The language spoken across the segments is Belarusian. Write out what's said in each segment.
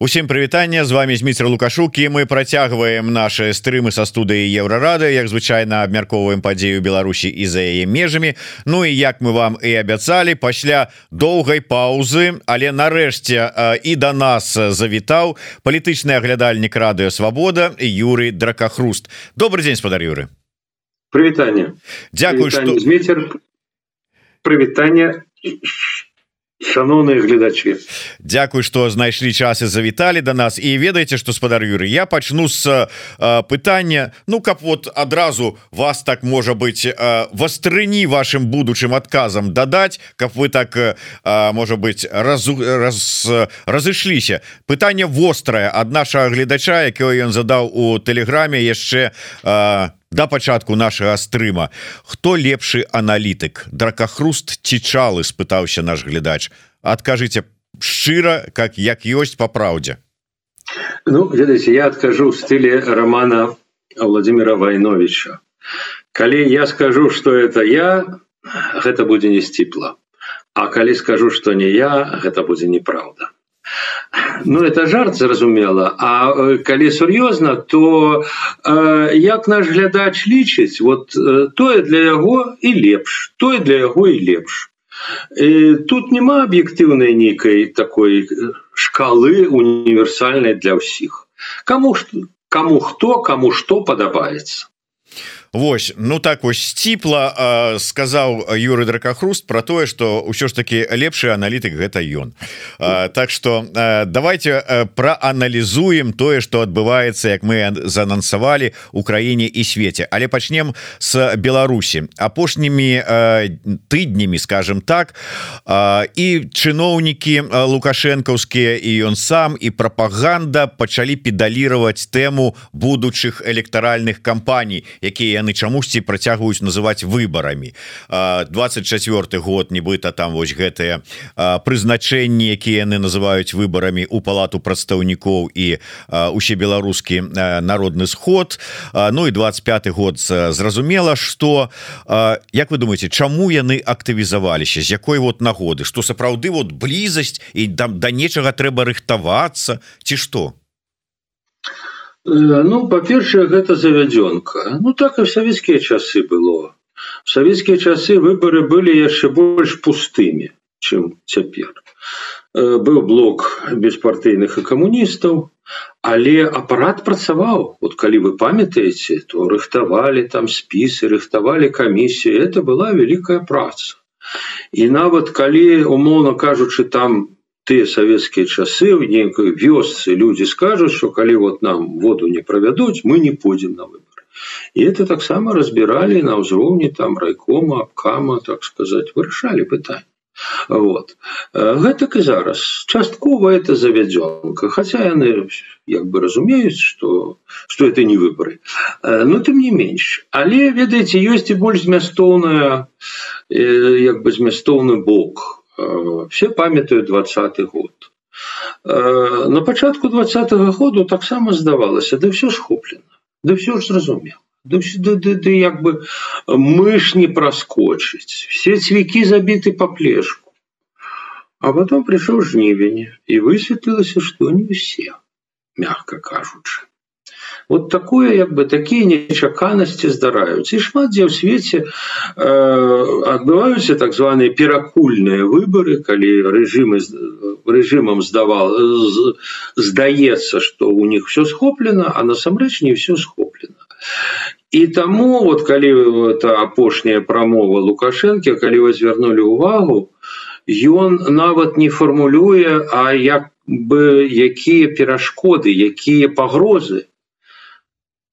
Усім прывітання з вами Зміцер лукашукі мы працягваем наши стрымы са студыі еўрарады. Як звычайна абмяркоўваем падзею Беларусі і за яе межамі. Ну і як мы вам і абяцалі пасля доўгай паузы але нарэшце і до нас завітаў палітычны аглядальнік радыё Свабода Юрый дракахруст. Добрый день спадар Юры. Прывітанне. Дякую что прывітанне шановные гледачи Дякую что знайшлі час і завіталі до нас. І ведаеце что спадар Юры я пачну с э, пытання Ну каб вот адразу вас так можа быть э, вастрыні вашим будучым адказам дадать каб вы так э, можа быть раз, раз разышліся пытанне вострае ад нашага гледача якое ён задаў у тэлеграме яшчэ э, да пачатку нашага стрыма. Хто лепшы аналітык? Дракахруст цічалы спытаўся наш глядач. Адкажыце шчыра как як ёсць по праўдзе. Ну ведаеце я адкажу в стыле романа владимира войновича калі я скажу что это я гэта будзе не сціпла. А калі скажу что не я гэта будзе неправда Ну это жарт зразумела А э, калі сур'ёзна то э, як наш глядач лічыць вот э, тое для яго і лепш тое для яго і лепш. І тут няма аб'ектыўнай нейкай такой шкалы універсальнай для ўсіх. Кому што кому хто кому што падабаецца Вось ну так вось сціпла сказаў Юры дракахруст про тое что ўсё ж таки лепшы аналітык гэта ён. Так что давайте прааналізуем тое что адбываецца як мы заанансавалі краіне і свеце. Але пачнем с Беларусі. Апошнімі тыднямі скажем так і чыноўнікі лукашэнкаўскія і ён сам і прапаганда пачалі педалировать тэму будучых электаральных кампаній якія яны чамусьці працягваюць называть выборами 24 год нібыта там вось гэтыя прызначэнні якія яны называюць выборами у палату прадстаўнікоў і усе беларускі народны сход. Ну і 25 год зразумела что Як вы думаете чаму яны актывізаваліся з якой вот нагоды? Что сапраўды вот блізасць і там да нечага трэба рыхтавацца ці что Э, ну па-першае гэта завядзёнка. Ну так і в савецкія часы было. В савецкія часы выборы былі яшчэ больш пустымі чым цяпер. Э, быў блок беспартыйных і камуністаў але апарат працаваў. Вот калі вы памятаеце то рыхтавалі там спісы рыхтавалі камісію это была вялікая праца. І нават калі умоўно кажучы там тыя савецкія часы ў нейкай вёсцы людзі скажуць что калі вот нам воду не правядуць мы не пойдзем на выбор і это таксама разбіралі на ўзроўні там райкома абкама так сказать вырашалі пытанне. Вот. Гэтак і зараз. Часткова это завядзёнка хотя яны як бы разумеюць что что это не выборы но тым не менш. Але ведаеце ёсць і больш змястоўная як бы змястоўны бок. Э, все памятаюць двадцатый год. На пачатку двадцатого году таксама здавалася да все схоплена да все ж зразумела да, да, да, да як бы мыш не праскочыць все цвікі забіты по плешку. А потом прыйшоў жнівень і высветлілася что не все мягко кажучы вот такое як бы такія нечаканасці здараюцца. І шмат дзе ў свеце э, адбываюцца так званыя перакульныя выборы калі рэжымы рэжымам здавал здаецца что у них все схоплена а насамрэч не все схоплена. І таму вот калі это апошняя прамова лукашэнкі калі вы звярнули увагу ён нават не фармулюе а як бы якія перашкоды якія пагрозы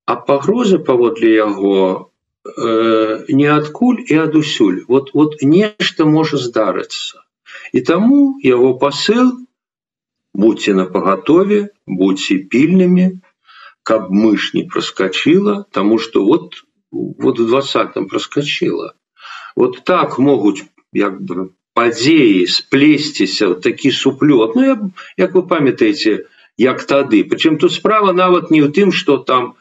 а пагроза паводле яго э, не адкуль і адусюль. Вот вот нешта можа здарыцца. І таму яго посыл будьте на пагатове будьте пільнымі каб мыш не проскочила тому что вот вот в двадцатом проскочила вот так могуць як бы падзеі сплесціся вот такі суплёт. Ну я, як вы памятаеце як тады. Причем тут справа нават не ў тым что там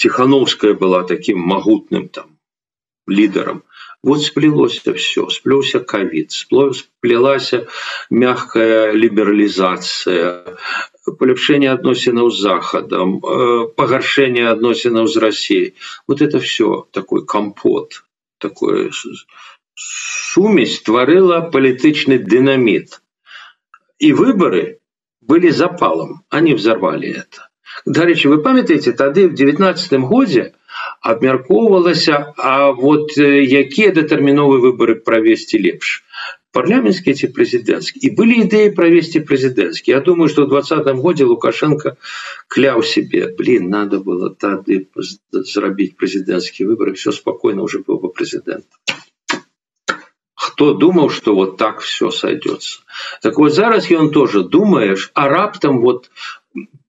тихохановская была таким могутным там лидером. Вот сплелось-то все сплелся ковид сплелась мягкая либерализация полепшение адносінаў з захадам э, пагаршэнне адносінаў з Россией. Вот это все такой компот такое сумесь стварыла палітычны дынаміт и выборы были запалом они взорвали это дарэчы вы памятаете тады в девятнадцатым годзе абмяркоўвалася А вот э, якія датэрміновыя выборы правесці лепш? Парламенцкие эти президентские и были идеи провести президентские я думаю что в двадцатом годе лукашенко клял себе блин надо было тады зарабить президентские выборы все спокойно уже был бы президент кто думал что вот так все сойдется так вот зараз он тоже думаешь а раптам вот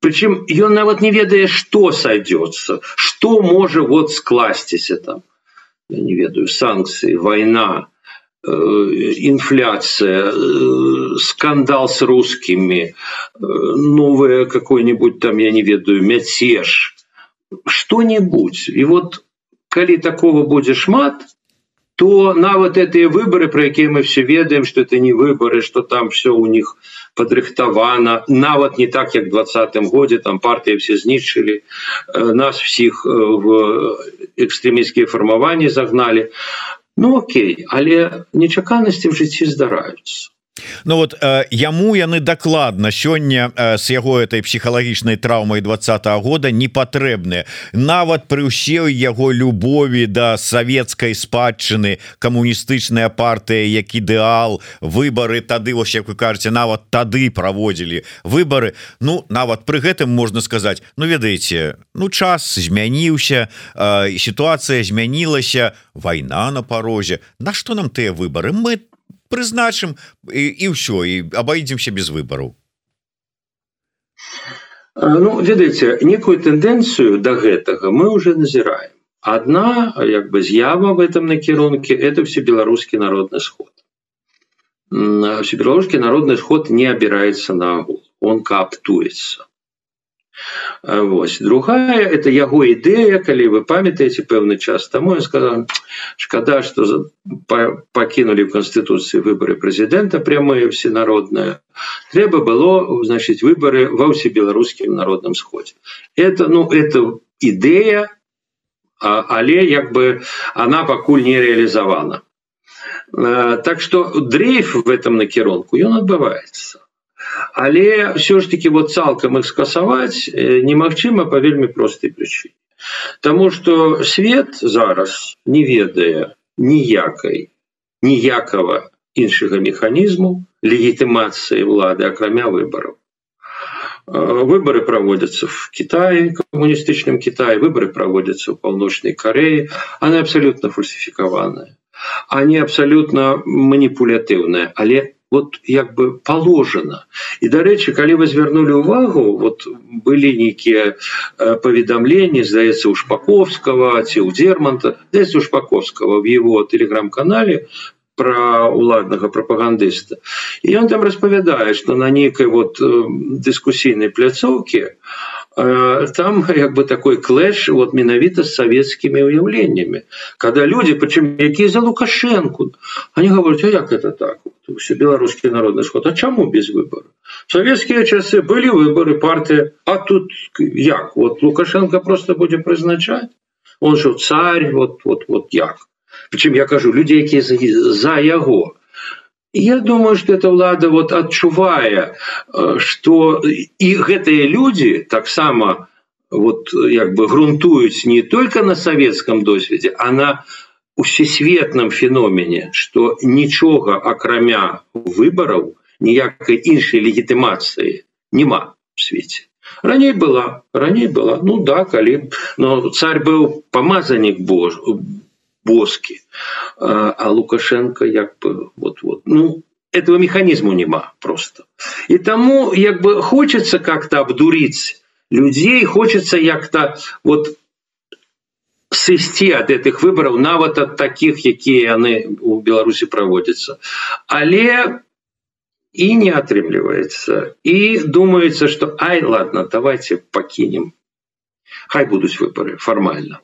причем ён нават не ведае что сойдется что может вот скласціся там я не ведаю Э, инфляция, э, скандал с русскими, э, новое какой-нибудь там, я не ведаю, мятеж, что-нибудь. И вот, коли такого будет шмат, то на вот эти выборы, про какие мы все ведаем, что это не выборы, что там все у них подрыхтовано, нават не так, в 20 году, там партии все знищили, нас всех в экстремистские формования загнали. Ну Окей, але нечаканасці в жыцці здараюцца Ну вот э, яму яны дакладна сёння э, с яго этой псіхалагічнай траўмай двадцатого года не патрэбны нават пры ўсей яго любові да савецкай спадчыны камуністычная партыя як ідэал выборы тады як вы кажаце нават тады праводзілі выборы Ну нават пры гэтым можна сказаць Ну ведаеце Ну час змяніўся э, сітуацыя змянілася вайна на парозе. Нашто нам тыя выборы мы прызначым і, і ўсё і абайдземся без выбараў Ну ведаеце некую тэндэнцыю до гэтага мы уже назіраем. Одна як бы з'ява в этом накірунке это все беларускі народны сход. Всебеларускі народны сход не абіраецца на агул. Он каптуецца Вось. Другая это яго ідэя калі вы памятаеце пэўны час таму я сказал шкада что пакінули в конституцыі выборы прэзідэнта прямые всенародная трэба было значить выборы ва ўсебеларускім народным сходе это ну это ідэя але як бы она пакуль не реалізавана так что дрейф в этом накірунку ён адбываецца але все ж таки вот цалкам их скасаваць э, немагчыма по вельмі простой причине. Таму что свет зараз не ведае ніякай ніякого іншага механізму легітымацыі улады акрамя выборов выборы проводятся в Китае коммунистычным Китае выборы проводятся в паўночной Кореи она абсолютно фальсификованная они абсолютно манипулятыўная але вот як бы положено. І дарэчы калі вы звярнули увагу вот былі нейкія э, паведамленні здаецца у шпаковского ці у дерманта у шпаковского в его телеграм-канале про уладнага прапагандыста. І он там распавядае что на нейкай вот э, дыскусійнай пляцоўке э, там як бы такой клэш вот менавіта с савецкімі уяўленнями когда люди почему якія за лукашенко? Они говорят як это так? Все беларускі народны сход. А чаму без выбора советскія часы былі выборы партии А тут як? Вот лукашенко просто будзе прызначаць он же царь вот вот вот як? Причем я кажу люди якія за, за яго я думаю что эта влада вот адчувае что і гэтыя люди таксама вот як бы грунтуюць не только на советском досведзе она у всесветным феномене что нічога акрамя выбораў ніякай іншай легітымацыі няма в свеце раней была раней была. Ну да калі но царь быў помазанник бож боскі а лукашенко як бы вот вот ну этого механизму няма просто и тому як бы хочется как-то обдурить людей хочется як-то вот сысці ад гэтых выбараў нават ад таких якія яны у беларусі праводзяцца але і не атрымліваецца і думаецца что ай ладно давайте пакінем хай будуць выборы фармальна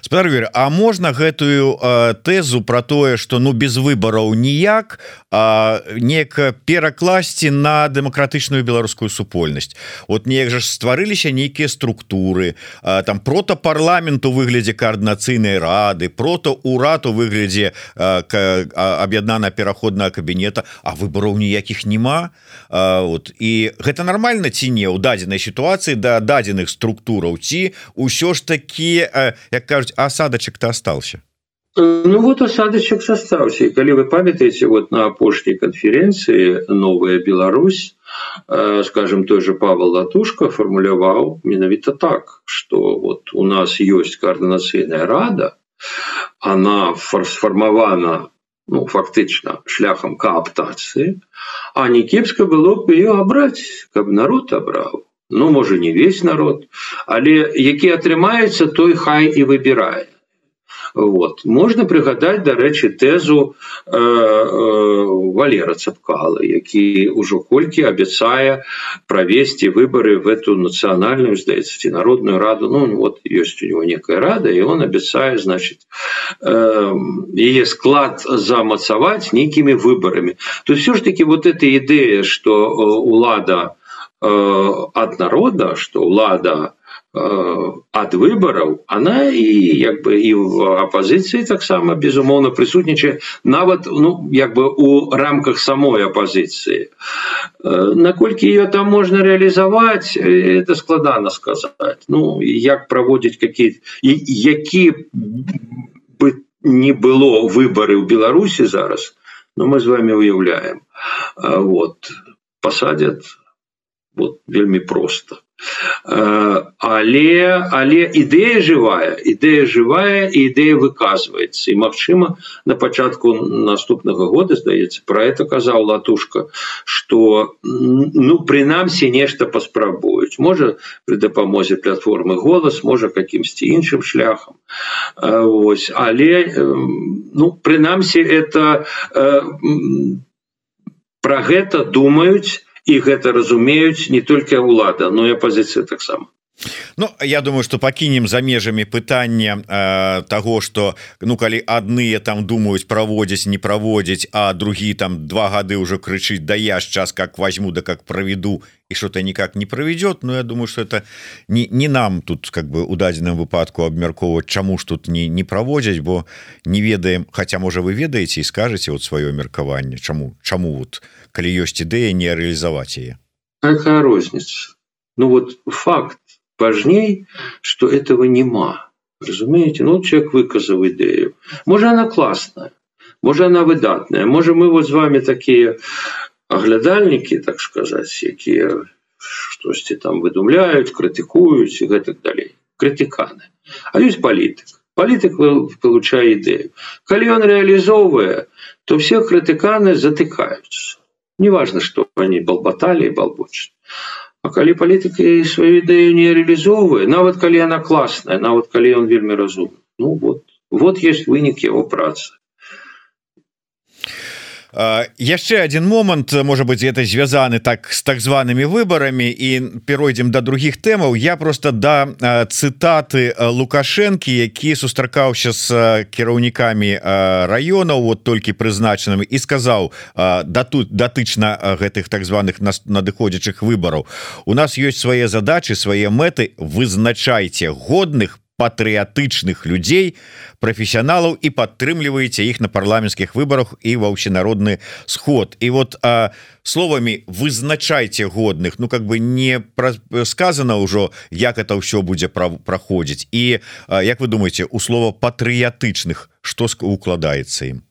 спадар А можна гэтую э, тэзу про тое что ну без выбораў ніяк неяк перакласці на дэмакратычную беларускую супольнасць вот неяк жа стварыліся нейкія структуры а, там прото парламент у выглядзе коаардынацыйнай рады прото урад у выглядзе аб'яднана пераходная кабінета а выбораў ніякіх няма а, вот і гэта нормально ці не ў дадзенай сітуацыі да дадзеных структураў ці ўсё ж такі як кажуць асадачак-то остался. Ну вот осадочек состаўся и калі вы памятаете вот на апошняй конференции новая Беларусь э, скажем той же Павел латушка формуляваў менавіта так что вот у нас есть координацыйная рада она сформована ну, фактычна шляхам кааптацыі а не кепска было бы ее абраць каб народ абраў ну можа не весь народ. Але які атрымаецца той хай і выбирае вот. Можна прыгадаць дарэчы тэзу э, э, валера цапкала які ўжо колькі абяцае правесці выборы в эту нацыянальную здаецца ці народную раду. Ну вот ёсць у него некая рада і он абяцае значит э, яе склад замацаваць нейкімі выборами то все ж таки вот эта ідэя что э, улада э, ад народа что улада у ад выбараў она і як бы і в апозіцыі таксама безумоўна прысутнічае нават ну як бы у рамках самой апозіцыі наколькі ее там можна реалізаваць это складана сказаць ну як праводзіць какие які бы не было выборы ў беларусі зараз но мы з вами уяўляем вот посадят вот вельмі просто але але ідэя жывая ідэя жывая і ідэя выказваецца. І магчыма на пачатку наступнага года здаецца про это казаў латушка что ну прынамсі нешта паспрабуюць. Можа при дапамозе платформы голас можа какімсьці іншым шляхам. Ось але ну прынамсі это про гэта думаюць і гэта разумеюць не толькі ўлада но і апозіцыя таксама Ну я думаю что пакінем за межамі пытання э, того что ну калі адныя там думаюць праводзіць не праводзіць а другі там два гады уже крычыць да я час как возьму да как проведу і что-то никак не проведет но я думаю что это не не нам тут как бы у дадзеным выпадку абмяркоўваць чаму ж тут не не праводзяць бо не ведаем. Хотя можа вы ведаеце і скажете вот сваё меркаванне чаму чаму вот калі ёсць ідэя не реалізаваць яе? Розница Ну вот факт важней что этого нема. Разумеете? Ну человек выказал идею. Может она классная может она выдатная. Может мы вот с вами такие оглядальники так сказать якія штосьці там выдумляют крытыкуюць и гэтак далей крытыканы а есть политик. Политик получае идею. Калі он реалізоўвае то все крытыканы затыкаются. Неважно что они балбатали балбочат А калі палітыка сваю ідэю не реалізоўвае нават калі она класная нават калі он вельмі разумны ну вот вот есть вынік его працы яшчэ один момант может быть это звязаны так с так зваными выборами і перайдем до других тэмаў. Я просто да цытаты лукашэнкі які сустракаўся с кіраўнікамі районаў вот толькі прызначанымі і сказаў да тут датычна гэтых так званых нас надыходзячых выбораў у нас есть свае задачи свае мэты. Вызначайце годных патрыятычных людзей прафесіяналаў і падтрымліваеце іх на парламенцкіх выбарах і ва ўсенародны сход. І вот а, словамі вызначайце годных Ну как бы не пра сказано ўжо як это ўсё будзе праходзіць і а, як вы думаете у слова патрыятычных что укладаецца ім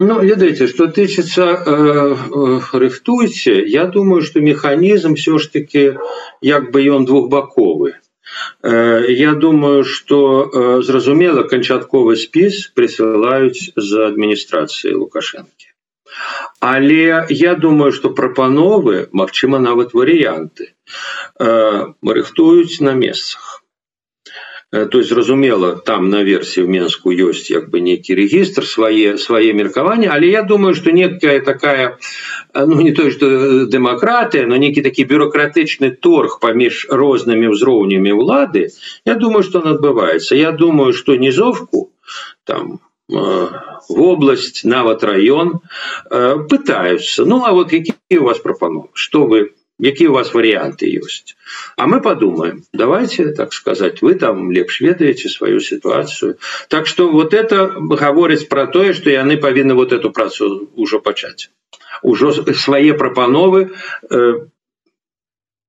Ну, ведаеце что тычыцца э, э, рыхтуйце Я думаю что механізм все ж таки як бы ён двухбаковы Э, я думаю что э, зразумела канчатковы спіс прысылаюць за адміністрацыі лукашэнкі але я думаю что прапановы Мачыма нават варыянты э, рыхтуюць на месцах. Э, то есть зразумела там на версии в менску есть як бы некий регистр свае свае меркавання але я думаю что некая такая э, ну не то что демократия но некий такі бюрократычны торг паміж рознымі ўзроўнямі улады я думаю что он отбывается. Я думаю что низовку там э, в область нават район пытаются. Ну а вот какие у вас пропановы что вы какие у вас варианты есть? А мы подумаем. Давайте так сказать вы там лепш ведаете свою ситуацию. Так что вот это говорить про тое что яны повинны вот эту працу уже почать. Уже свои пропановы э,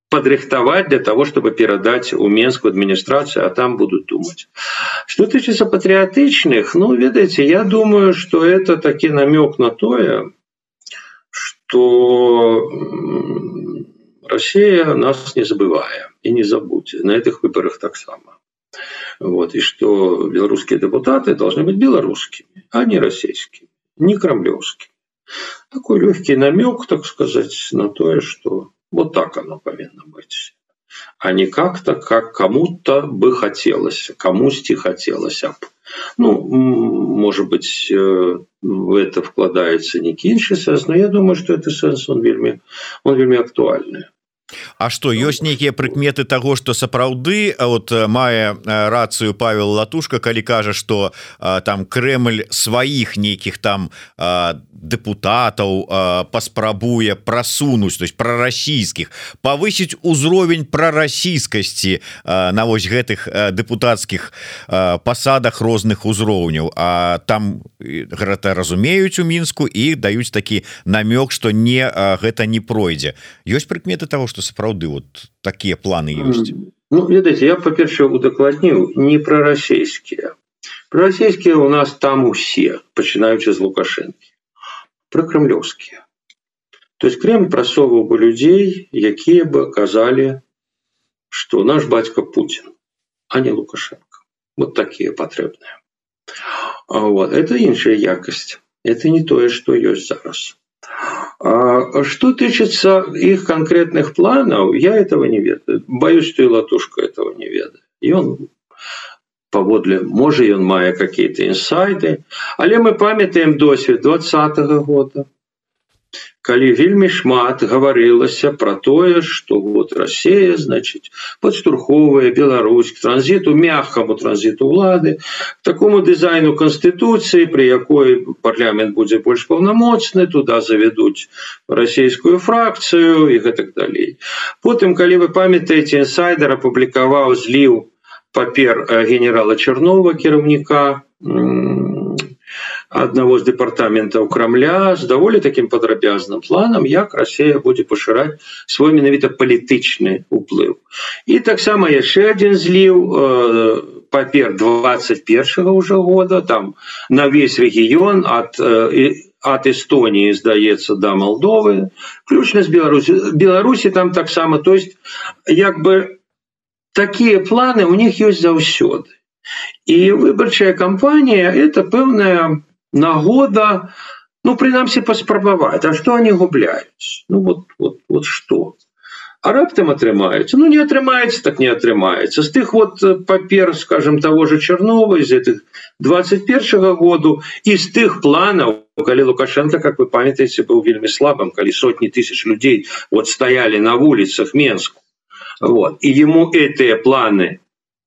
подрыхтовать для того чтобы передать у менскую администрацию а там будут думать. Что тычится патриотычных ну ведаете я думаю что это таки намек на тое что Россия нас не забывая и не забудьте на этих выборах так само. Вот, и что белорусские депутаты должны быть белорусскими, а не российскими, не кремлевскими. Такой легкий намек, так сказать, на то, что вот так оно повинно быть. А не как-то, как кому-то бы хотелось, кому-сти хотелось. Ну, может быть, э, в это вкладается некий інший сенс, но я думаю, что это сенс, он вельми, он вельми актуальный. А что ёсць нейкія прыкметы того что сапраўды вот мае рацыю Павел латушка калі кажа что там Кремль сваіх нейкіх там депутатаў паспрабуе прасунуць то есть прарасійскіх повысить узровень прарасійскасці на вось гэтых депутатскіх пасадах розных узроўняў. А там гэта разумеюць у мінску і даюць такі намёк что не гэта не пройдзе. Ёсць прыкметы того что сапраўды вот такія планы ёсць? Ну ведаеце я па-першае удакладніў не пра расійскія. Расійскія у нас там усе пачынаючы з лукашэнкі. Пра крамлёўскія. То есть крем прасоваў бы людзей якія бы казалі что наш бацька Путін а не лукашенко вот такія патрэбныя. Вот это іншая якасць. Это не тое что ёсць зараз. а что тычыцца іх конкретных планаў я этого не ведаю. Боюсь что и латушка этого не ведаю и он паводле можа ён мае какие-то інсайды але мы памятаем досвед двадцатого года калі вельмі шмат гаварылася про тое что вот Россия значит подстурховая Беларусь к транзиту мягкому транзиту улады такому дизайну конституции при якой парламент будет больше полномочны туда заведуць российскую фракцию и гэтак далей. Потым калі вы памятаете инсайдер опубликоваў зліў папер э, генерала чернова кіраўніка одного з департаментаў крамля з даволі таким падрабязным планам як Россия будзе пашыраць свой менавіта палітычны уплыў і таксама яшчэ один зліў э, папер 21 уже года там на весь рэгіён от э, от Эстонии здаецца до Молдовы ключна з Беларусі Беларусі там таксама то есть як бы такие планы у них есть заўсёды и выборчая кампания это пэўная нагода ну прынамсі паспрабаваць а что они губляюць ну вот вот вот что а раптам атрымаецца ну не атрымаецца так не атрымаецца з тых вот папер скажем того же чернова из этих 21 году из тых планов калі лукашенко как вы памятаете был вельмі слабым калі сотни тысяч людей вот стояли на улицах менску Вот. И ему эти планы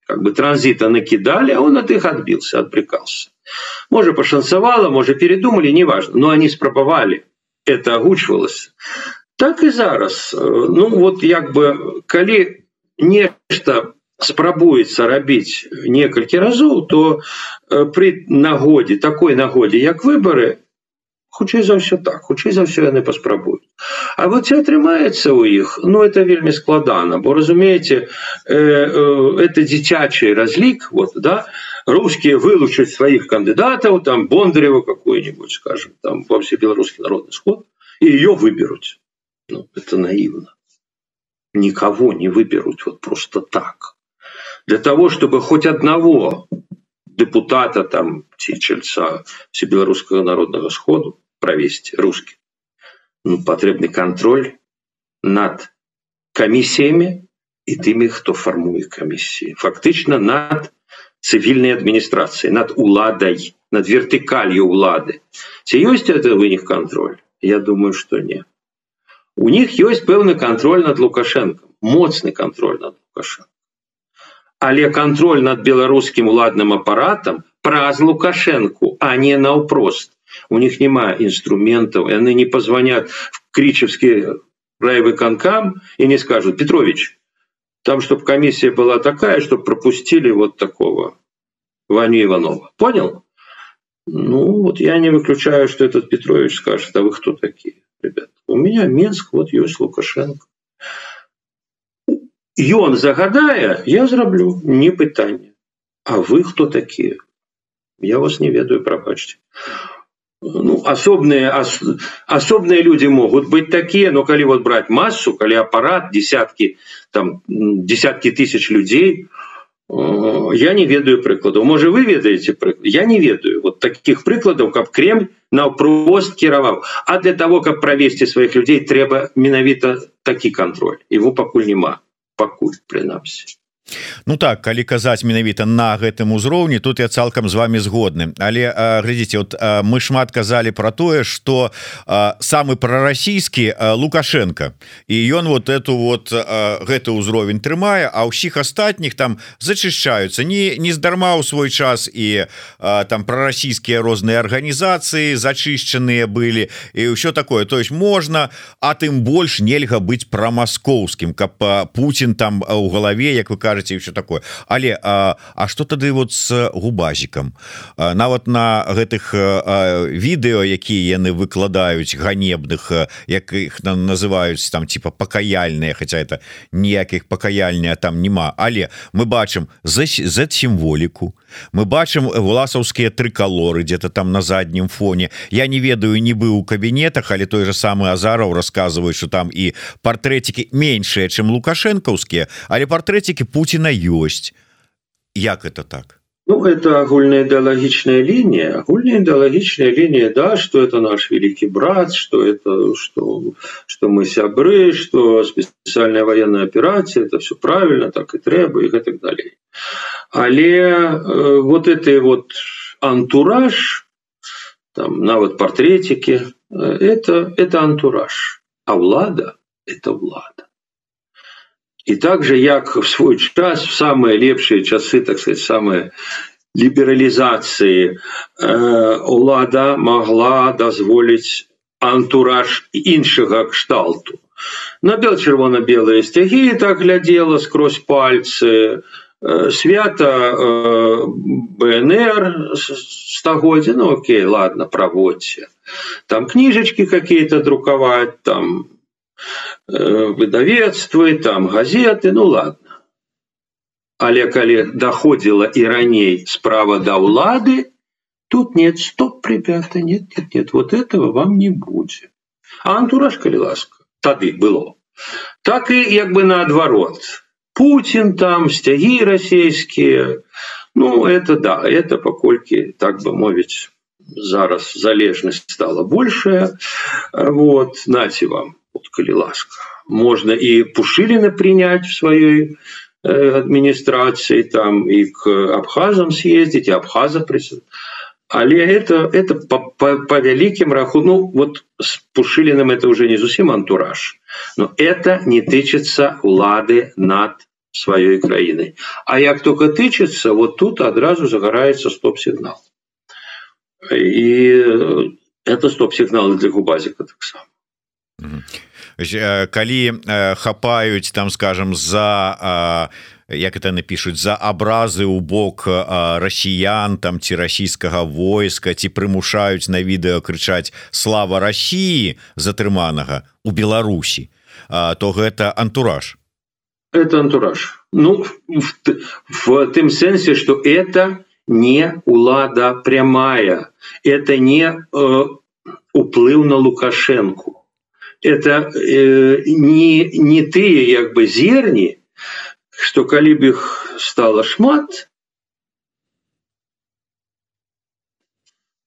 как бы транзита накидали, а он от их отбился, отбрекался. Может, пошансовало, может, передумали, неважно. Но они спробовали. Это огучивалось. Так и зараз. Ну, вот как бы, коли нечто спрабуецца рабіць некалькі разоў то э, при нагоде такой нагоде як выборы хутчэй за ўсё так хутчэй за ўсё яны паспрабуюць А вот ці атрымаецца ў іх ну это вельмі складана бо разумееце э, э, это дзіцячы разлік вот да русские вылучаць сваіх кандыдатаў там бондарева какую-нибудь скажем там во все беларускі народны сход і ее выберуць ну, это наивно никого не выберут вот просто так для того чтобы хоть одного депутата там ці чальца всебеларускага народного сходу провести русский ну, патрэбны контроль над комиссиями и тымі хто фармуе комиссии фактычна над цивільнай адміністрацыі над уладай над вертыкалью улады ці ёсць это вынік контроль я думаю что не. У них ёсць пэўны контроль над лукашенко моцны контроль над лукашенко але контроль над беларускім уладным апаратам праз лукашенко а не наўпрост. У них няма інструментаў яны не позвонят в кричевскі райвыканкам и не скажут петрович там чтобы комиссия была такая чтобы пропустили вот такого ваню иванова. Понял? Ну вот я не выключаю что этот петрович скажет а вы кто такие ребят у меня минск вот есть лукашенко. Он загадая я зраблю не пытание. А вы кто такие? Я вас не ведаю пробачьте ну, асобныя ас, асобныя люди могут быть такие но калі вот брать массу калі аппарат десятки там десятки тысяч людей я не ведаю прыкладу можа вы ведаете я не ведаю вот таких прыкладаў каб кремль наўпрост кіраваў а для того каб правесці сваіх людзей трэба менавіта такі контроль. Его пакуль няма пакуль прынамсі Ну так калі казаць менавіта на гэтым узроўні тут я цалкам з вами згодны. Але глядзіце вот мы шмат казалі про тое что самы прарасійскі лукашенко. І ён вот эту вот гэты ўзровень трымае а ўсіх астатніх там зачышчаюцца. Не нездарма ў свой час і там прарасійскія розныя арганізацыі зачышчаныя былі і ўсё такое. То есть можна а тым больш нельга быць прамаскоўскім каб Путін там у галаве як вы кажете кажаце еще такое. Але а, а что тады вот с губазікам? Нават на гэтых відэо якія яны выкладаюць ганебных як их называюць там типа пакаяльныя хотя это ніякіх пакаяльня там няма. Але мы бачым за за сімволіку мы бачым власаўскія трыкалоры где-то там на заднім фоне. Я не ведаю не быў у кабінетах але той же самый азараў рассказываю что там і партрэцікі меншыя чым лукашэнкаўскія але партрэцікі Путина Путина ёсць як это так? Ну это агульная идеологичная линия. Агульная идеологичная линия да что это наш великий брат что это что что мы сябры что специальная военная операция это все правильно так и трэба и так далее. Але э, вот это вот антураж там нават портретики э, это это антураж. А влада это влада И также як в свой час в самые лепшие часы так сказать самые лібералізацыі э, улада могла дазволіць антураж іншага кшталту. На бел чырвона-белые сцягі так глядела скрозь пальцы э, свята э, бнр стагоддзя ну окей ладно праводце там кніжачки какие-то друковать там выдавецтвы там газеты ну ладно. Але калі доходзіла і раней справа да ўлады тут нет стоп ребята нет нет нет вот этого вам не будзе. Антураж калі ласка тады было. Так і як бы наадварот. Путин там сцягі расійскія. Ну это да это паколькі так бы мовіць зараз залежнасць стала большая. Вот наці вам вот, коли ласка можно и пушилина принять в своей э, администрации там и к абхазам съездить и абхаза присутствовать але это это по, по, по великим раху ну вот с пушилиным это уже не зусім антураж но это не тычится улады над своей краиной. А як только тычется вот тут одразу загорается стоп-сигнал. И это стоп-сигналы для губазика так само калі хапаюць там скажем за як это напишуць за абразы у бок расіян там ці расійскага войска ці прымушаюць на відэо крычаць слава Росіі затрыманага у Беларусі. То гэта антураж. Это антураж. Ну в, в тым сэнсе что это не улада прямая. Это не э, уплыў на лукашенко это э, не не тыя як бы зерні что калі б іх стало шмат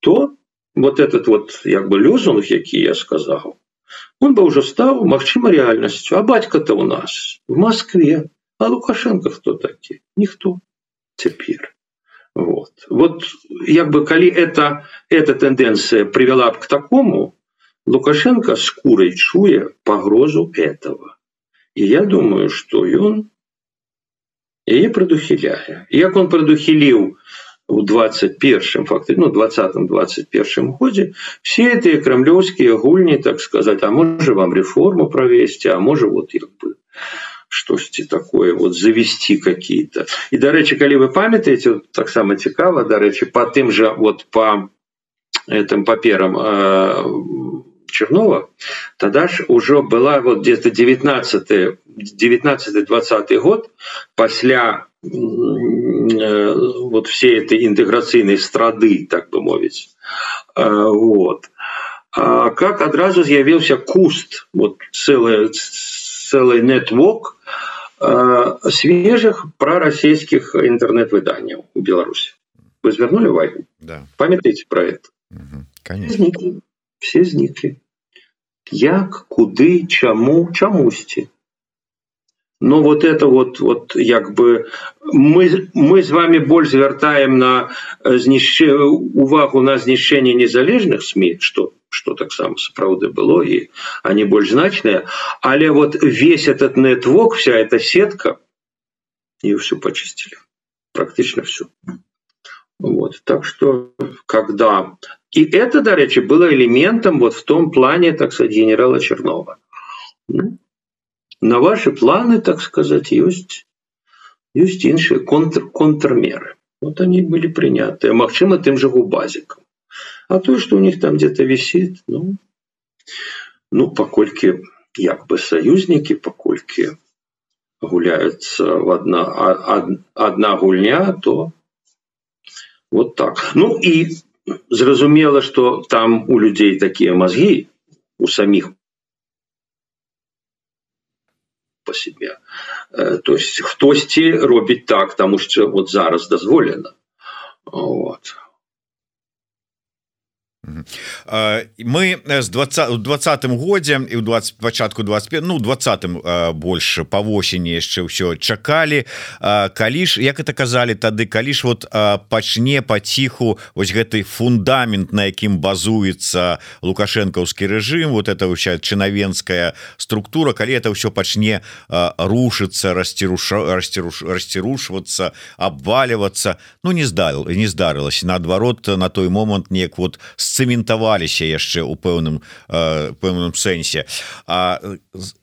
то вот этот вот як бы лёзунг які я сказал он бы уже стал магчыма реальностью а батька-то у нас в москве а лукашенко кто такі ніхто цяпер вот вот як бы калі это эта тенденция привела к такому лукашенко скурой чуе погрозу этого. И я думаю что ён яе прадухіляе як он прадухіліў у 21 факты ну 20 21 годзе все эти крамлёўскія гульні так сказать а можа вам реформу провесці а можа вот як бы штосьці такое вот завести какие-то? І дарэчы калі вы памятаете таксама цікава дарэчы по тым же вот по этим паперам э, чернова тогда ж уже была вот где-то 19 19 20 год пасля э, вот все этой интеграцыйной страды так бы мовіць э, вот а как адразу з'явился куст вот целая целый нетвок э, свежих пророссийских интернет-выданияў у Беларуси. Вы звернули увагу? Да. Памятаете про это? Угу. Конечно. Все зникли. Як, куды, чаму, чамусьці. Но вот это вот, вот як бы мы, мы з вами больш звяртаем на знішчэ, увагу на знішчэнне незалежных СМИ, что что таксама сапраўды было и они больш значныя але вот весь этот нетвок вся эта сетка и все почистили практично все вот так что когда? И это дарэчы было элементом вот в том плане так сказать генерала чернова. Ну, на ваши планы так сказать есть есть іншие контр контрмеры. Вот они были приняты. Мачыма тым же губазиком а то что у них там где-то висит ну ну покольки як бы союзники покольки гуляются в одна одна гульня то вот так. Ну и зразумела что там у людей такие мозги у самих по себе. Э, то есть хтосьці робіць так тому что вот зараз дозволено. Вот мы з 20 у двадцатым годзе і ў 20 пачатку 25 ну 20 больше по восені яшчэ ўсё чакалі калі ж як это казалі тады калі ж вот пачне паціху вось гэты фундамент на якім базуецца лукашэнкаўскі рэжым вот это ўся чынавенская структура калі это ўсё пачне рушыцца расціруша расціруш расцірушвацца абваливацца Ну не здал не здарылася наадварот на той момант неяк вот с цэментаваліся яшчэ у пэўным э, пэўным сэнсе. А,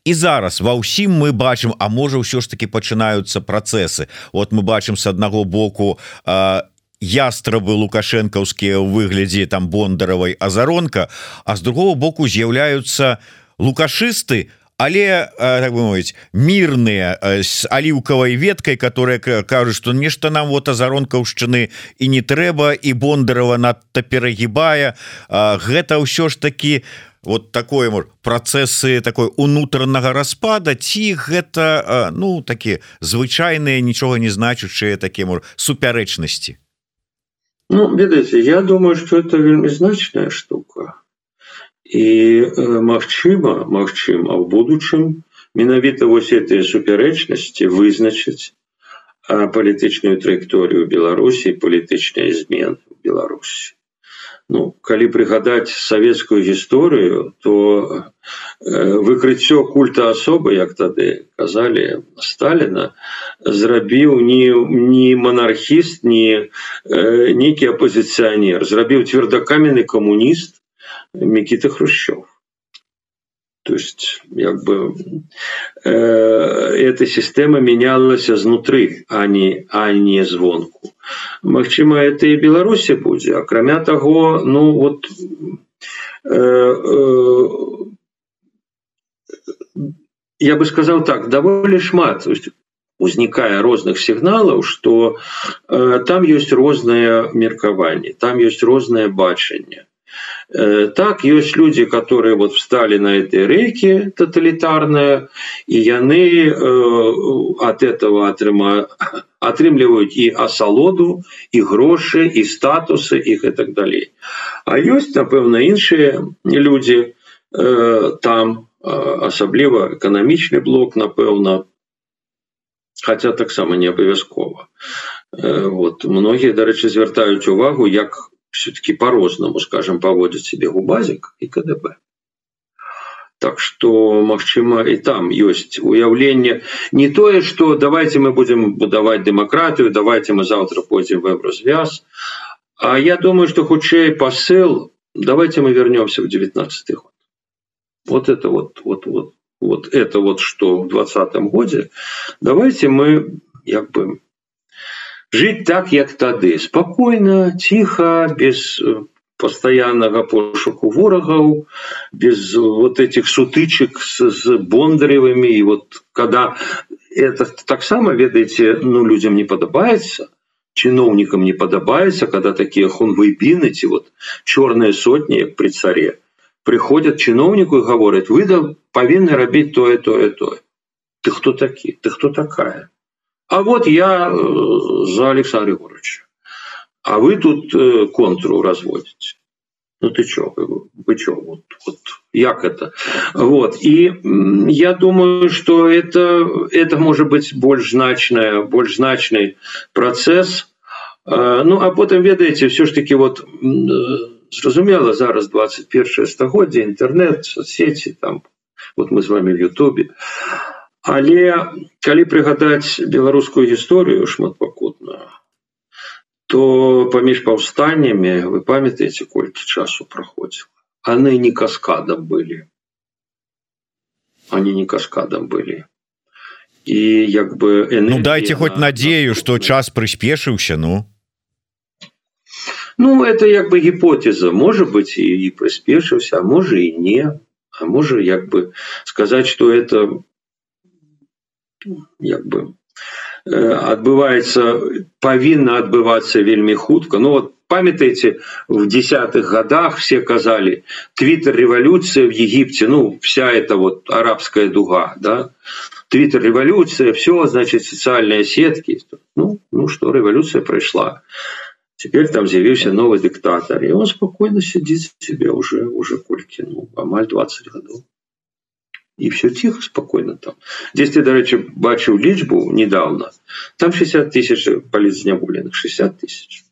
і зараз ва ўсім мы бачым А можа ўсё ж таки пачынаюцца працэсы. Вот мы бачым с аднаго боку а, ястрабы лукашэнкаўскія ў выглядзе там бондаравай азаронка а з другого боку з'яўляюцца лукашысты а але так бы мовіць мірныя з аліўкавай веткай которая кажуць что нешта нам вот азаронкаўшчыны і не трэба і бондарова надта перагібае. Гэта ўсё ж таки вот такое мор працэсы такой унутранага распада ці гэта ну такі звычайныя нічога не значучыя такія мор супярэчнасці? Ну ведаеце я думаю что это вельмі значная штука і магчыма магчыма в будучым менавіта вось этой супярэчнасці вызначыць палітычную траекторыю беларусі палітычныя змены в беларусі. Ну калі прыгадаць савецкую гісторыю то выкрыццё культа асобы як тады казалі сталина зрабіў не не монархіст не нейкі апозіцыянер зрабіў цвёрдакаменны камуніст Микита Хрущев. То есть, как бы, э, эта система менялась изнутри, а не, а не звонку. Магчыма, это и Беларуси будет. А кроме того, ну вот, э, э, я бы сказал так, довольно шмат. То есть, узнікае розных сігналаў что э, там есть розныя меркаванні там есть рознае бачанне Э, так есть люди которые вот встали на этой реке тоталитарные и яны э, от этого атрыма атрымліваюць і асалоду і грошы і статусы их и так далей а ёсць напэўна іншыя люди э, там асабліва эканамічны блок напэўна хотя таксама не абавязкова вот. Многія дарэчы звяртаюць увагу як все-таки по-рознаму скажем паводзіць себе губазик і КДБ Так что магчыма і там ёсць уяўленне не тое что давайте мы будем будаваць дэмакратыю давайте мы завтра пойдзем в еврозвяз А я думаю что хутчэй посыл давайте мы вернемся в 19 год вот это вот вот вот вот это вот что в двадцатом годе давайте мы як бы жить так як тады. Спокойно тихо без э, постоянного пошуку ворогаў без вот этих сутычек с, с бондаревыми и вот когда это так само ведаете ну людям не подабается чиновникам не подабается когда такие хунвейбины эти вот черные сотни при царе приходят чиновнику и говорят выдал повинны рабить то то и то ты кто такие ты кто такая а вот я э, за александр егоровича а вы тут э, контру разводите. Ну ты чё вы чё вот, вот як это? Вот и я думаю что это это может быть больш значная больш значный процесс. Ну а потым ведаеце все ж таки вот зразумела зараз 21 стагоддзя интернет соцсети там вот мы с вами в ютубе але калі прыгадаць беларускую гісторыю шматпакутную то паміж паўстаннямі вы памятаеце колькі часу праходзіла? Они не каскадам были они не каскадам были і як бы ну, дайте хоть надею что час прыспешыўся ну. Ну это як бы гіпотэза. Может быть і, і прыспешыўся можа і не. А можа як бы сказаць что это як бы адбываецца павінна адбывацца вельмі хутка. Ну вот памятаеце в десятых годах все казали твиттер революция в египте ну вся эта вот арабская дуга да? Твиттер революция все значит социальные сетки. Ну ну что революция пришла. Теперь там з'явіўся новый диктатор. И он спокойно сидит себе уже уже кольки ну амаль 20 годов и все тихо спокойно там здесь ты дарэчы бачыў лічбу недавно там 60 тысяч палізняволеных 60 тысяч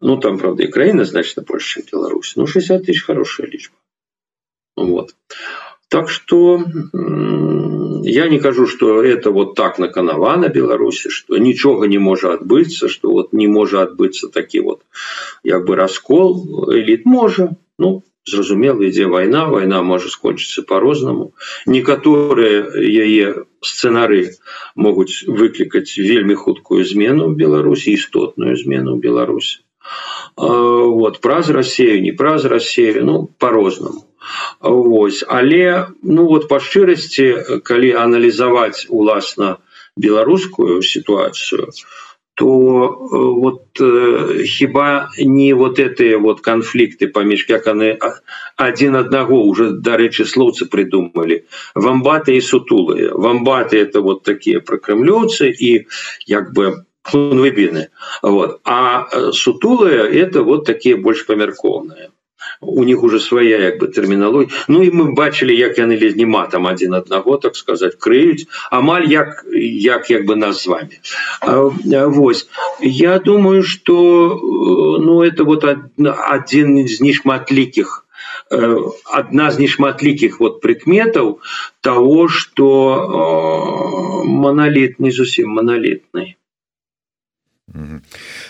ну там правда и краіна значно больше беларусь ну 60 тысяч хорошая лічба вот так что я не кажу что это вот так наканавана беларуси что нічога не можа адбыцца что вот не можа адбыцца такі вот як бы раскол элит можа ну зразумела ідзе вайна вайна можа скончыцца по-рознаму некаторыя яе сцэнары могуць выклікаць вельмі хуткую змену беларусі істотную змену беларусі вот праз рассею не праз рассею ну по-рознаму Вось але ну вот па шчырасці калі аналізаваць уласна беларускую сітуацыю то то э, вот э, хіба не вот эти вот конфликты паміж как они один одного уже дарэчы слоўцы придумали. Вамбаты и сутулые. Вамбаты это вот такие прокремлёцы и як бы выбины вот. А э, сутулые это вот такие больше помяркованные у них уже своя як бы тэрміналогія Ну і мы бачылі як яны леднема там один аднаго так сказать крыюць. Амаль як як як бы нас з вами Вось. Я думаю что э, ну это вот один з нешматлікіх одна з нешматлікіх вот прыкметаў того что э, монолит не зусім монолітный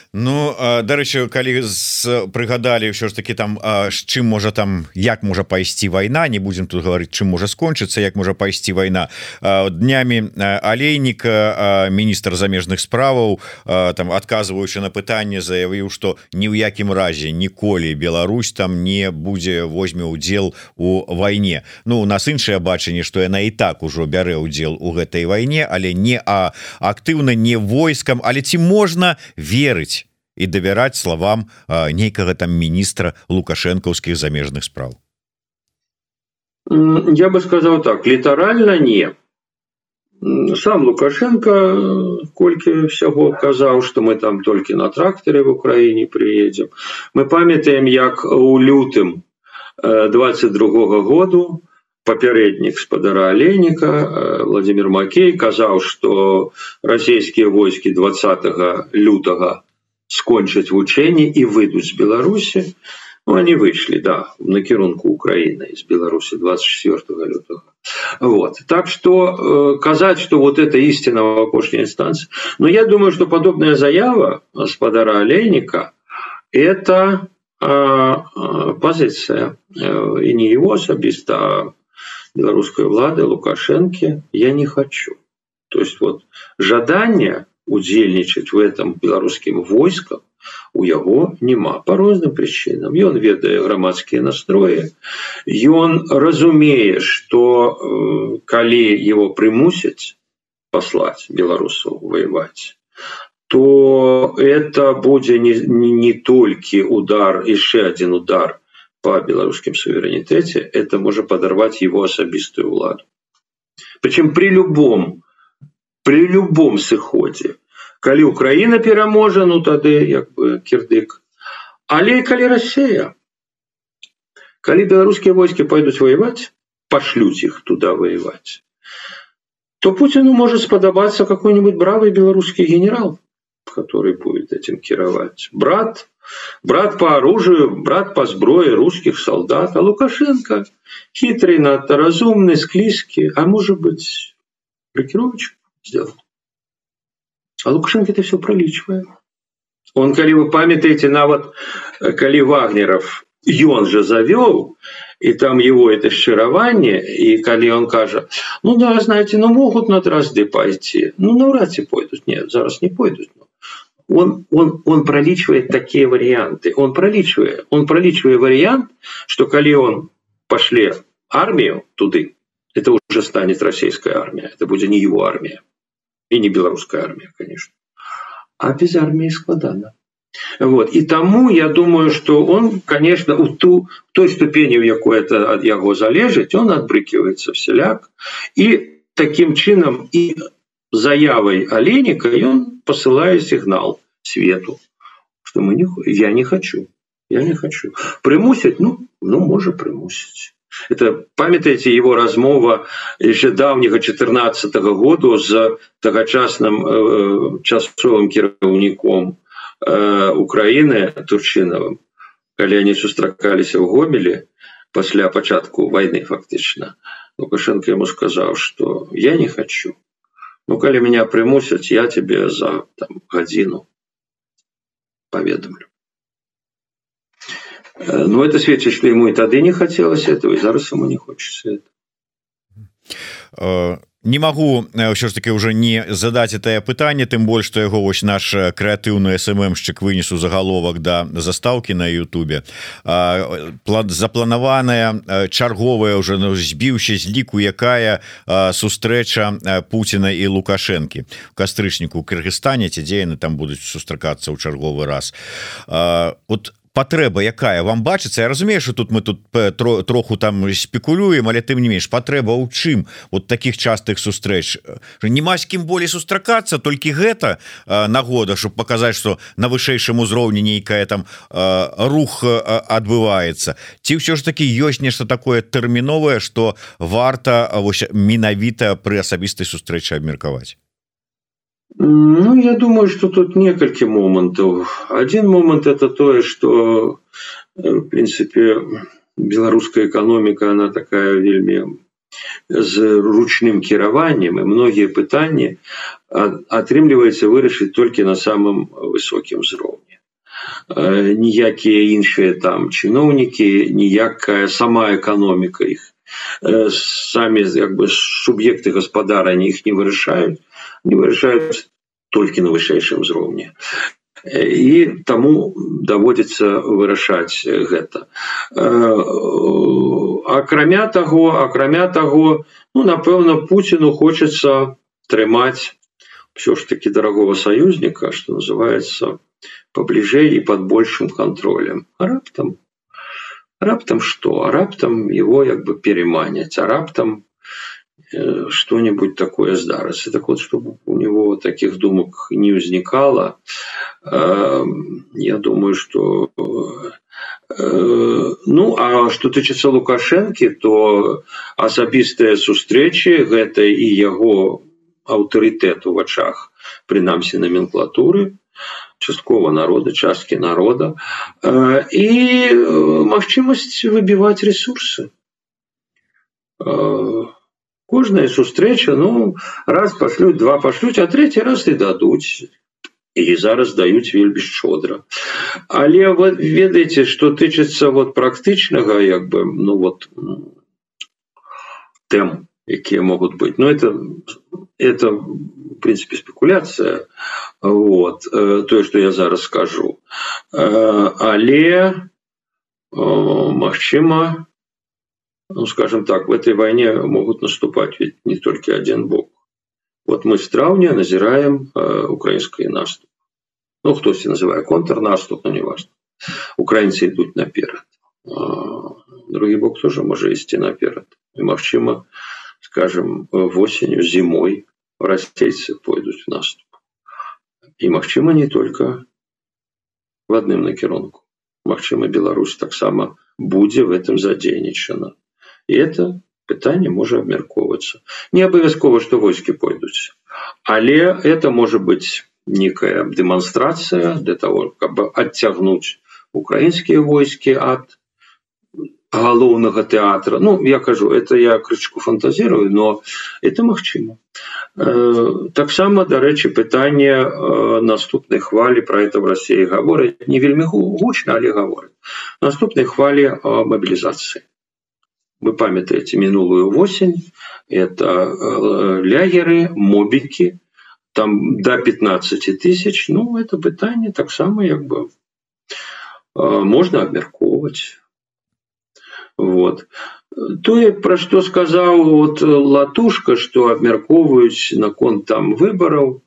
Ну дарэчы калі прыгадалі ўсё ж таки там з чым можа там як можа пайсці вайна не будзем тут гаварыць чым можа скончыцца як можа пайсці вайна. Днямі алейніка міністр замежных справаў там адказваючы на пытанне заявіў што ні ў якім разе ніколі Беларусь там не будзе возьме удзел у вайне. Ну у нас іншае бачанне што яна і так ужо бярэ удзел у гэтай вайне але не а актыўна не войскам. Але ці можна верыць і давяраць словам нейкага там міністра лукашэнкаўскіх замежных спраў. Я бы сказал так літаральна не. Сам лукашенко колькі всяго казаў что мы там толькі на тракторе в украіне приедем мы памятаем як у лютым 22 -го году папярэднік спадара алейніка владимир макей казаў что расійскія войскі 20 лютага скончаць вучэнні і выйдуць з беларусі ну, они выйшлі да на кірунку украины из беларусі 24 лютага вот. Так что э, казаць что вот это истина в апошняй инстанции но я думаю что подобная заява спадара алейника это э, э, позиция э, не его особиста а беларускай улады лукашэнкі я не хочу то есть вот жаданне удзельнічаць в этом беларускім войскам у яго няма. По розным причинам ён ведае грамадскія настроі. Ён разумее что э, калі его прымусяць послать беларусаў воевать то это будзе не, не, не толькі удар яшчэ один удар по беларускім суверэнітэце. Это можа подорвать его асабістую ўладу. Причем при любом при любом сыходе. Калі украина пераможа ну тады як бы кирдык але калі россия калі беларускія войскі пойдуць воевать пошлюць их туда воевать то путину может спадабацца какой-нибудь бравый беларускі генерал который будет этим кировать брат брат по оружию, брат по зброе русских солдат, а Лукашенко хитрый, надто разумный, склизкий, а может быть, блокировочку сделал. А Лукашенко это все проличивает. Он, коли вы памятаете, навод, коли Вагнеров, ён же завел, и там его это шчыраванне, и коли он кажа, ну да, знаете, ну могут на дразды пойти, ну навряд ли пойдут, нет, зараз не пойдут, он, он, он проличивает такие варианты. Он проличивает, он проличивает вариант, что коли он пошле армию туды, это уже станет российская армия. Это будет не его армия. И не белорусская армия, конечно. А без армии складано. Вот. И тому, я думаю, что он, конечно, у ту, той ступени, в якой это от его залежит, он отбрыкивается вселяк. И таким чином и заявой Олейника, и он посылает сигнал свету, что мы не, я не хочу, я не хочу. Примусить, ну, ну, может примусить. Это памятаете его размова еще давнего 14 -го года с тогочасным э, часовым кіраўніком э, Украины Турчиновым, когда они сустракались в Гомеле после початку войны фактично. Лукашенко ему сказал, что я не хочу. Ну, коли меня примусят, я тебе за там, годину паведамлю э, Ну это сведчыць што ему і тады не хацелася этого і зараз ему не хочется это э, не могу ўсё ж таки уже не задать это пытанне тым больш что яго вось наш крэатыўны сммшчык вынесу загаловак да застаўки на Ютубе. Запланаваная чарговая уже ну, збіўся з ліку якая сустрэча Пуціна і лукашэнкі кастрычніку Кыргызстане ці дзе яны там будуць сустракацца ў чарговы раз. Вот патрэба якая вам бачыцца Я разумею что тут мы тут тро, троху там спекулюем але ты не менш патрэба ў чым вот таких частых сустрэч нема з кім болей сустракацца толькі гэта нагода чтобы показать что на вышэйшым узроўні нейкая там рух адбываецца ці ўсё ж таки ёсць нешта такое тэрміновае что варта вось менавіта пры асабістай сустрэчы абмеркаваць Ну, я думаю, что тут несколько моментов. Один момент это то, что, э, в принципе, белорусская экономика, она такая вельми с ручным кіраваннем, и многие пытания атрымліваецца вырашыць только на самом высоком узроўні. Э, ніякія іншыя там чыноўнікі, ніякая сама экономика их э, сами как бы субъекты гаспадарання их не вырашаюць не вырашаюць толькі на вышэйшым узроўні і таму даводзіцца вырашаць гэта. Акрамя таго акрамя таго ну напэўна пуціну хочацца трымаць все ж таки дорогого союзника что называется поближе и под большим контролем а раптам раптам что а раптам его як бы переманять а раптам Э, что-нибудь такое здарыцца так вот чтобы у него таких думок не эм, я думаю что Ну а что тычыцца лукашэнкі то асабістыя сустрэчы гэта і яго аўтарытэт у вачах прынамсі номенклатуры часткова народа часткі народа. І магчымасць выбіваць ресурсы кожная сустрэча ну раз пашлюць два пашлюць а третий раз і дадуць і зараз даюць вельмі шчодра. Але вы ведаеце что тычыцца вот практычнага як бы ну вот тэм якія могуць быть но это это в принципе спекуляция. Вот тое что я зараз скажу. Але магчыма ну скажем так в этой войне могут наступать ведь не только один бок вот мы с траўня назираем украинские наступ. Ну хтосьці называе контрнаступ но не важно украінцы ідуць наперад другі бок тоже можа ісці наперад і магчыма скажем восенню зімой расцейцы пойдуць в наступ. І магчыма не только в адным накірунку Магчыма Беларусь таксама будзе в этом задзейнічана и это пытанне можа абмяркоўвацца не абавязкова что войскі пойдуць але это может быть некая дэманстрацыя для того каб адцягнуць украінскія войскі ад галоўнага тэатра ну я кажу это я крычку фантазірую но это магчыма э, таксама дарэчы пытанне э, наступнай хвалі про это в россии гавораць не вельмі гучна але гавораць наступнай хвалі э, мобілізацыі вы памятаете мінулую восень это лягеры мобікі там до 15 тысяч. Ну это пытанне таксама як бы можна абмяркоўваць вот. Тое про что сказал вот латушка что абмяркоўваюць наконт там выбораў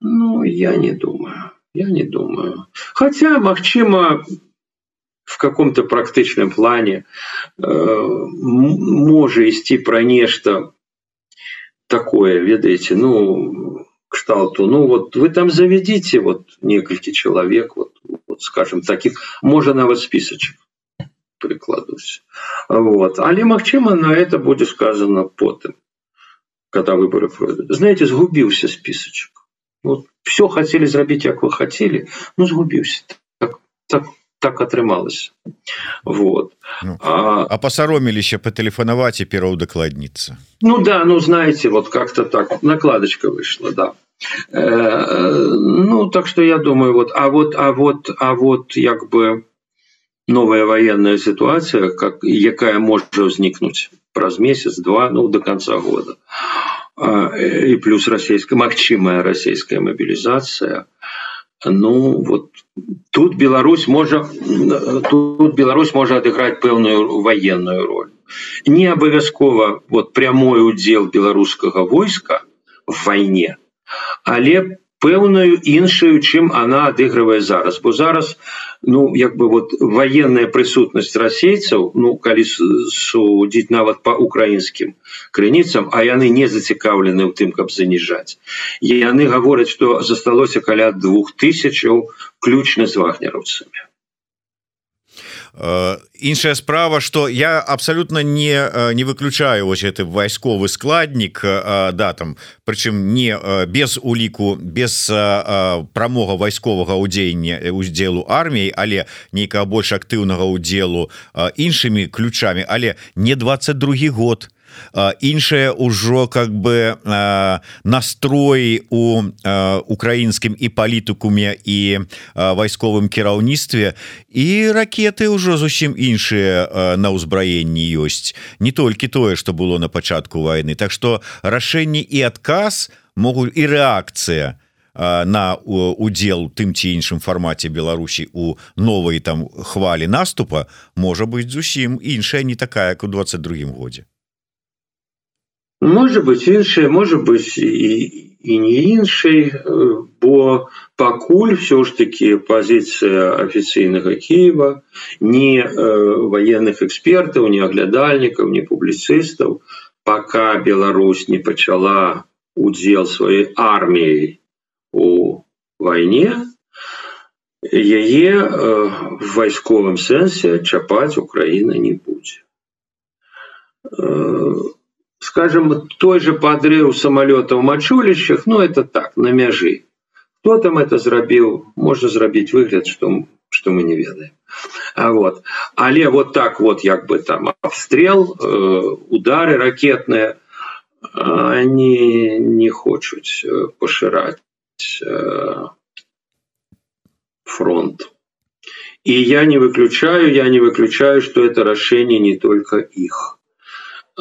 ну я не думаю. Я не думаю. Хотя магчыма в каком-то практычным плане э, можа ісці про нешта такое ведаеце ну кшталту ну вот вы там заведите вот некалькі человек вот, вот скажем таких можа нават списочек прикладусь вот але магчыма на это будет сказано потым когда выборы пройдут знаете сгубился списочек вот все хотели зрабіць як вы хотели ну сгубился так, так так атрымалось вот. Ну, а, а посароміліся потэлефанаваць і пераўдакладніцца ну да ну знаете вот как-то так накладочка вышла да. Э, ну так что я думаю вот а вот а вот а вот як бы новая военная ситуация как якая может возникнуть праз месяц два ну до конца года. И плюс российская магчимая российская мобилизация ну вот тут Беларусь может тут Беларусь может отыграть пэўную военную роль. Не абавязкова вот прямой удел беларускага войска в войне але пэўную іншую чым она адыгрывае зараз. Бо зараз ну як бы вот военная прысутнасць расейцаў ну калі судзіць нават по украінскім крыніцам а яны не зацікаўлены ў тым каб заніжаць. Яны гавораць что засталося каля двух тысячаў ключна з вагнераўцамі іншая справа что я абсолютно не не выключаю вось гэты вайсковы складнік да там прычым не без уліку без прамога вайсковага удзеяння удзелу арміі але нейкага больш актыўнага удзелу іншымі ключамі але не 22 год. то іншае ўжо как бы настроі у украінскім і палітыкуме і вайсковым кіраўніцтве. І ракеты ўжо зусім іншыя на ўзбраенні ёсць. Не толькі тое что было на пачатку войны Так что рашэнне і адказ могуць і рэакцыя на удзел тым ці іншым фармаце Беларусі у новай там хвалі наступа можа быть зусім іншая не такая как у 22 годзе Можа быть іншае можа быть і, і не іншай бо пакуль все ж таки пазіцыя афіцыйнага Киева не э, военных экспертаў не аглядальнікаў не публіцыстаў пока Беларусь не пачала удзел сваёй арміяй у войне яе в вайсковым сэнсе чапаць Украіна не будзе скажем той же подрыв самолета в мачулищах ну это так на мяжи кто там это зрабіў можно зрабіць выгляд что что мы не ведаем а вот але вот так вот як бы там обстрел э, удары ракетные они не хочуць э, пашыраць э, фронт и я не выключаю я не выключаю что это решение не только их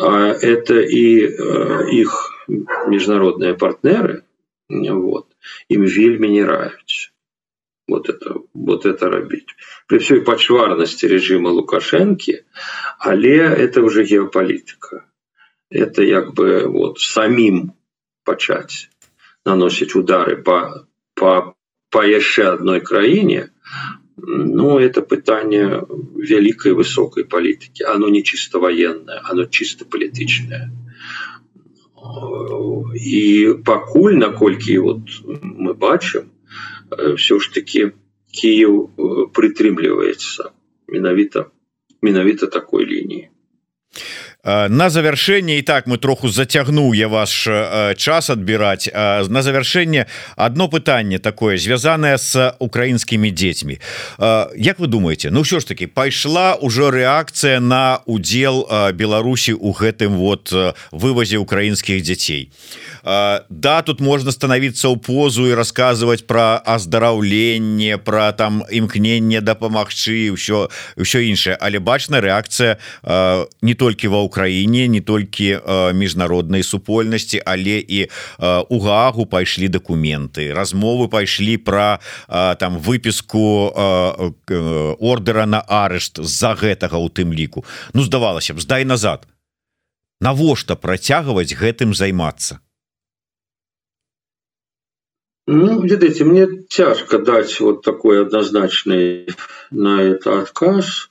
это и э, их международные партнеры вот им вельмі не нравится. Вот это вот это робить. При всей почварности режима лукашенки але это уже геополитика. Это як бы вот самим почать наносить удары по по по яшчэ одной краине Ну это пытание великой высокой политики. Оно не чисто военное, оно чисто политичное. И покуль, наколькі вот мы бачым, все ж таки Киев прытрымліваецца менавіта менавіта такой линии. Э, на завяршэнне і так мы троху зацягнуў я ваш э, час адбіраць э, на завяршэнне одно пытанне такое звязанае с украінскімі дзецьмі Як вы думаете Ну ўсё ж таки пайшла ўжо рэакцыя на удзел Беларусі у гэтым вот вывазе украінскіх дзяцей Да тут можна становіцца ў позу і рассказывать про аздараўленне про там імкненне дапамагчы ўсё ўсё іншае але бачна рэакцыя не толькі ва Украіне не толькі міжнароднай супольнасці але і у гаагу пайшлі документы размовы пайшлі про там выпіску ордера на арышт з-за гэтага у тым ліку. Ну здавалася б здай назад. Навошта працягваць гэтым займацца? Ну, видите, мне тяжко дать вот такой однозначный на это отказ,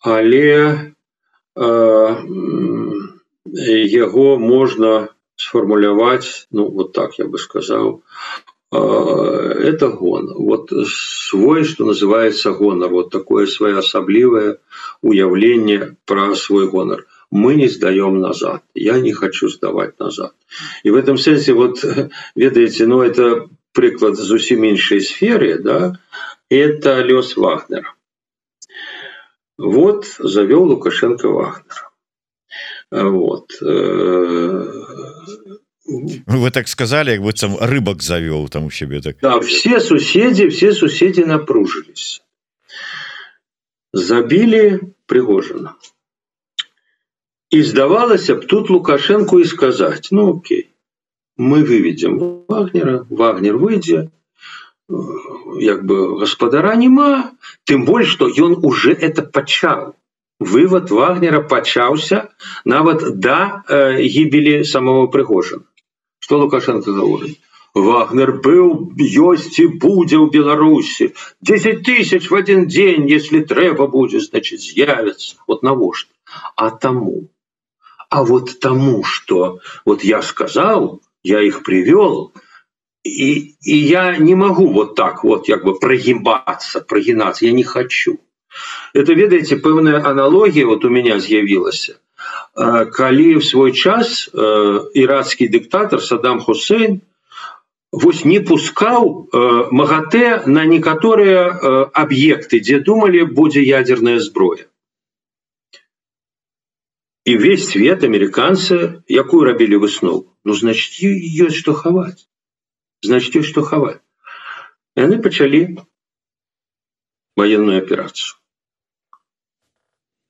але его можно сформулировать, ну вот так я бы сказал, э, это гон. Вот свой, что называется гонор, вот такое своеособливое уявление про свой гонор. Мы не сдаем назад. Я не хочу сдавать назад. И в этом смысле, вот, ведаете, ну это прыклад зусім іншай сферы да это лёс вагнера вот завёл лукашенко вагнер вот э, вы так сказали як быццам рыбак завёл там у себе так. Да, все суседи все суседи напружились. Забили пригожина. И здавалася б тут лукашенко и сказать ну окей мы выведем вагнера вагнер выйдзе як бы гаспадара няма тым больш что ён уже это пачаў. Вывод вагнера пачаўся нават да э, гібелі самого прыгожана что лукашенко гаворыць вагнер быў ёсць і будзе ў беларусі. 10 тысяч в один день если трэба будзе значит з'явятся вот навошта? А тому а вот тому что вот я сказал я их привел, и, и я не могу вот так вот как бы прогибаться, прогинаться, я не хочу. Это, ведаете, пэўная аналогия вот у меня з'явілася. Калі в свой час ірацкі дыктатор Саддам Хусейн вось не пускаў МаГАТЭ на некаторыя аб'екты, дзе думалі будзе ядерная зброя. И весь свет американцы якую рабілі выснову ну значит ёсць что хаваць значит ёсць что хаваць яны пачалі военную операцию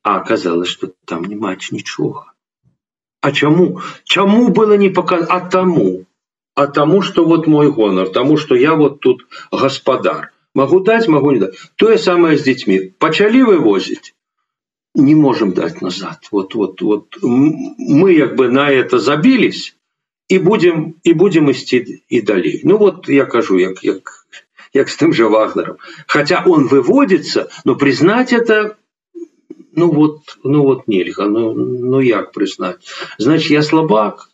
а оказалось что там не матч нічога а чаму чаму было не пока а тому а тому что вот мой гонор тому что я вот тут гаспадар могу дать могу не дать тое самое с детьми пачалі вывозить не можем дать назад вот вот вот мы как бы на это забились і будем і будем ісці і далей ну вот я кажу як як як с тым же вагнером хотя он выводится но признать это ну вот ну вот нельга ну ну як признать значит я слабак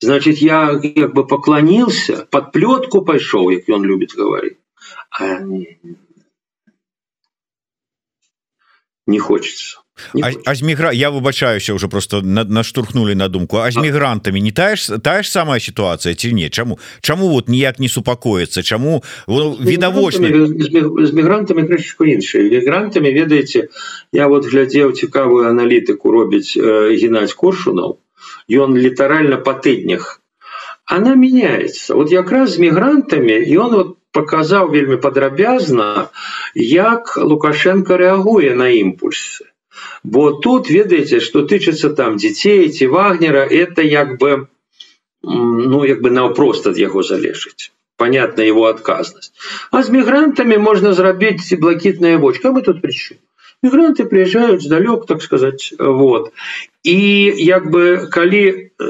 значит я как бы поклонился под плетку пайшоў як он любит говорить а не, не Хочется. А з мігра я выбачаюся уже просто наштурхнули на думку. А з мігрантамі не тая ж тая ж самая сітуацыя ці не чаму чаму вот ніяк не супакоіцца чаму відавочна з мігрантамі крышечку іншай мігрантамі ведаеце я вот глядзеў цікавую аналітыку робіць э, геннадзь коршунаў ён літаральна па тыднях она меняется вот якраз з мігрантамі ён вот показаў вельмі падрабязна як лукашенко рэагуе на імпульсы. Бо тут ведаеце что тычыцца там дзяцей ці вагнера это як бы ну як бы наўпрост ад яго залежыць. Понятна его адказнасць. А з мігрантамі можна зрабіць блакітная бочка мы тут причу мігранты приезжают здалёк так сказать вот. І як бы калі э,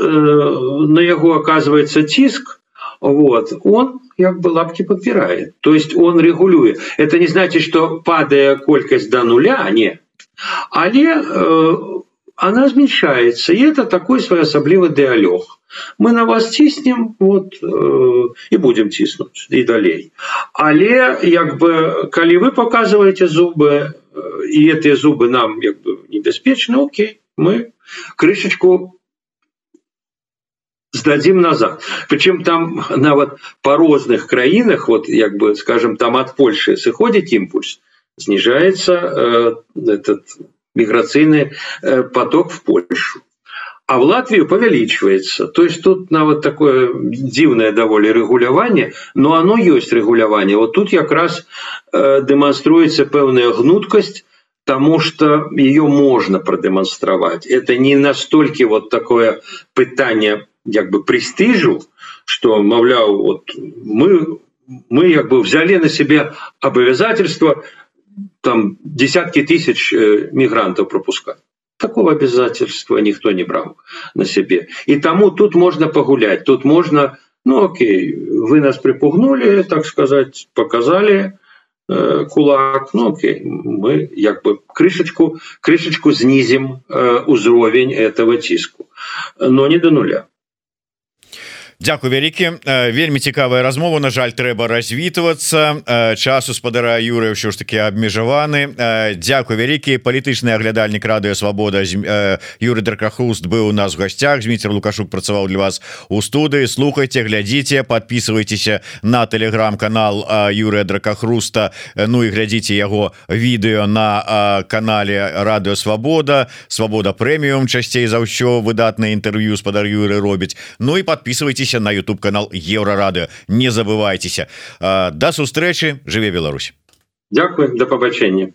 на яго оказывается ціск вот он як бы лапки подбирает то есть он регулюе это не значит что падая колькасць до нуля не але э, она змяншается и это такой своеасаблівы диалог. Мы на вас ціснем вот э, и будем ціснуть и далей але як бы калі вы показываете зубы э, и эти зубы нам як бы небяспечны окей мы крышечку сдадим назад причем там нават по розных краінах вот як бы скажем там от польши сыходит импульс снижается э, этот миграционный э, поток в Польшу. А в Латвию повеличивается. То есть тут на вот такое дивное довольно регулирование, но оно есть регулирование. Вот тут как раз э, демонструется певная гнуткость, потому что ее можно продемонстрировать. Это не настолько вот такое пытание как бы престижу, что, мовляв, вот мы, мы как бы взяли на себя обязательство там десятки тысяч э, мигрантов пропускать. Такого обязательства никто не брал на себе. И тому тут можно погулять, тут можно, ну окей, вы нас припугнули, так сказать, показали э, кулак, ну окей, мы как бы крышечку, крышечку снизим э, узровень этого тиску, но не до нуля. Дякую вялікі. Вельмі цікавая размова На жаль трэба развітвацца. Часу спадара Юры ўсё ж таки абмежаваны. Дякую вялікі. Палітычны аглядальнік радыё Свабода Юры дракахуст быў у нас в гасцях. Зміцер лукашук працаваў для вас у студыі. Слухайте глядзіце подписывайтеся на телеграм-канал Юрыя дракахруста. Ну і глядзіце яго відэо на канале радыё Свабода Свабода прэміум часцей за ўсё выдатнае інтэрв'ю спадар Юры робіць. Ну і подписывайтесь подписывайтесь на YouTube канал еврорады не забывайтеся до сустрэчы жыве Беларусь. Дякую. До побачення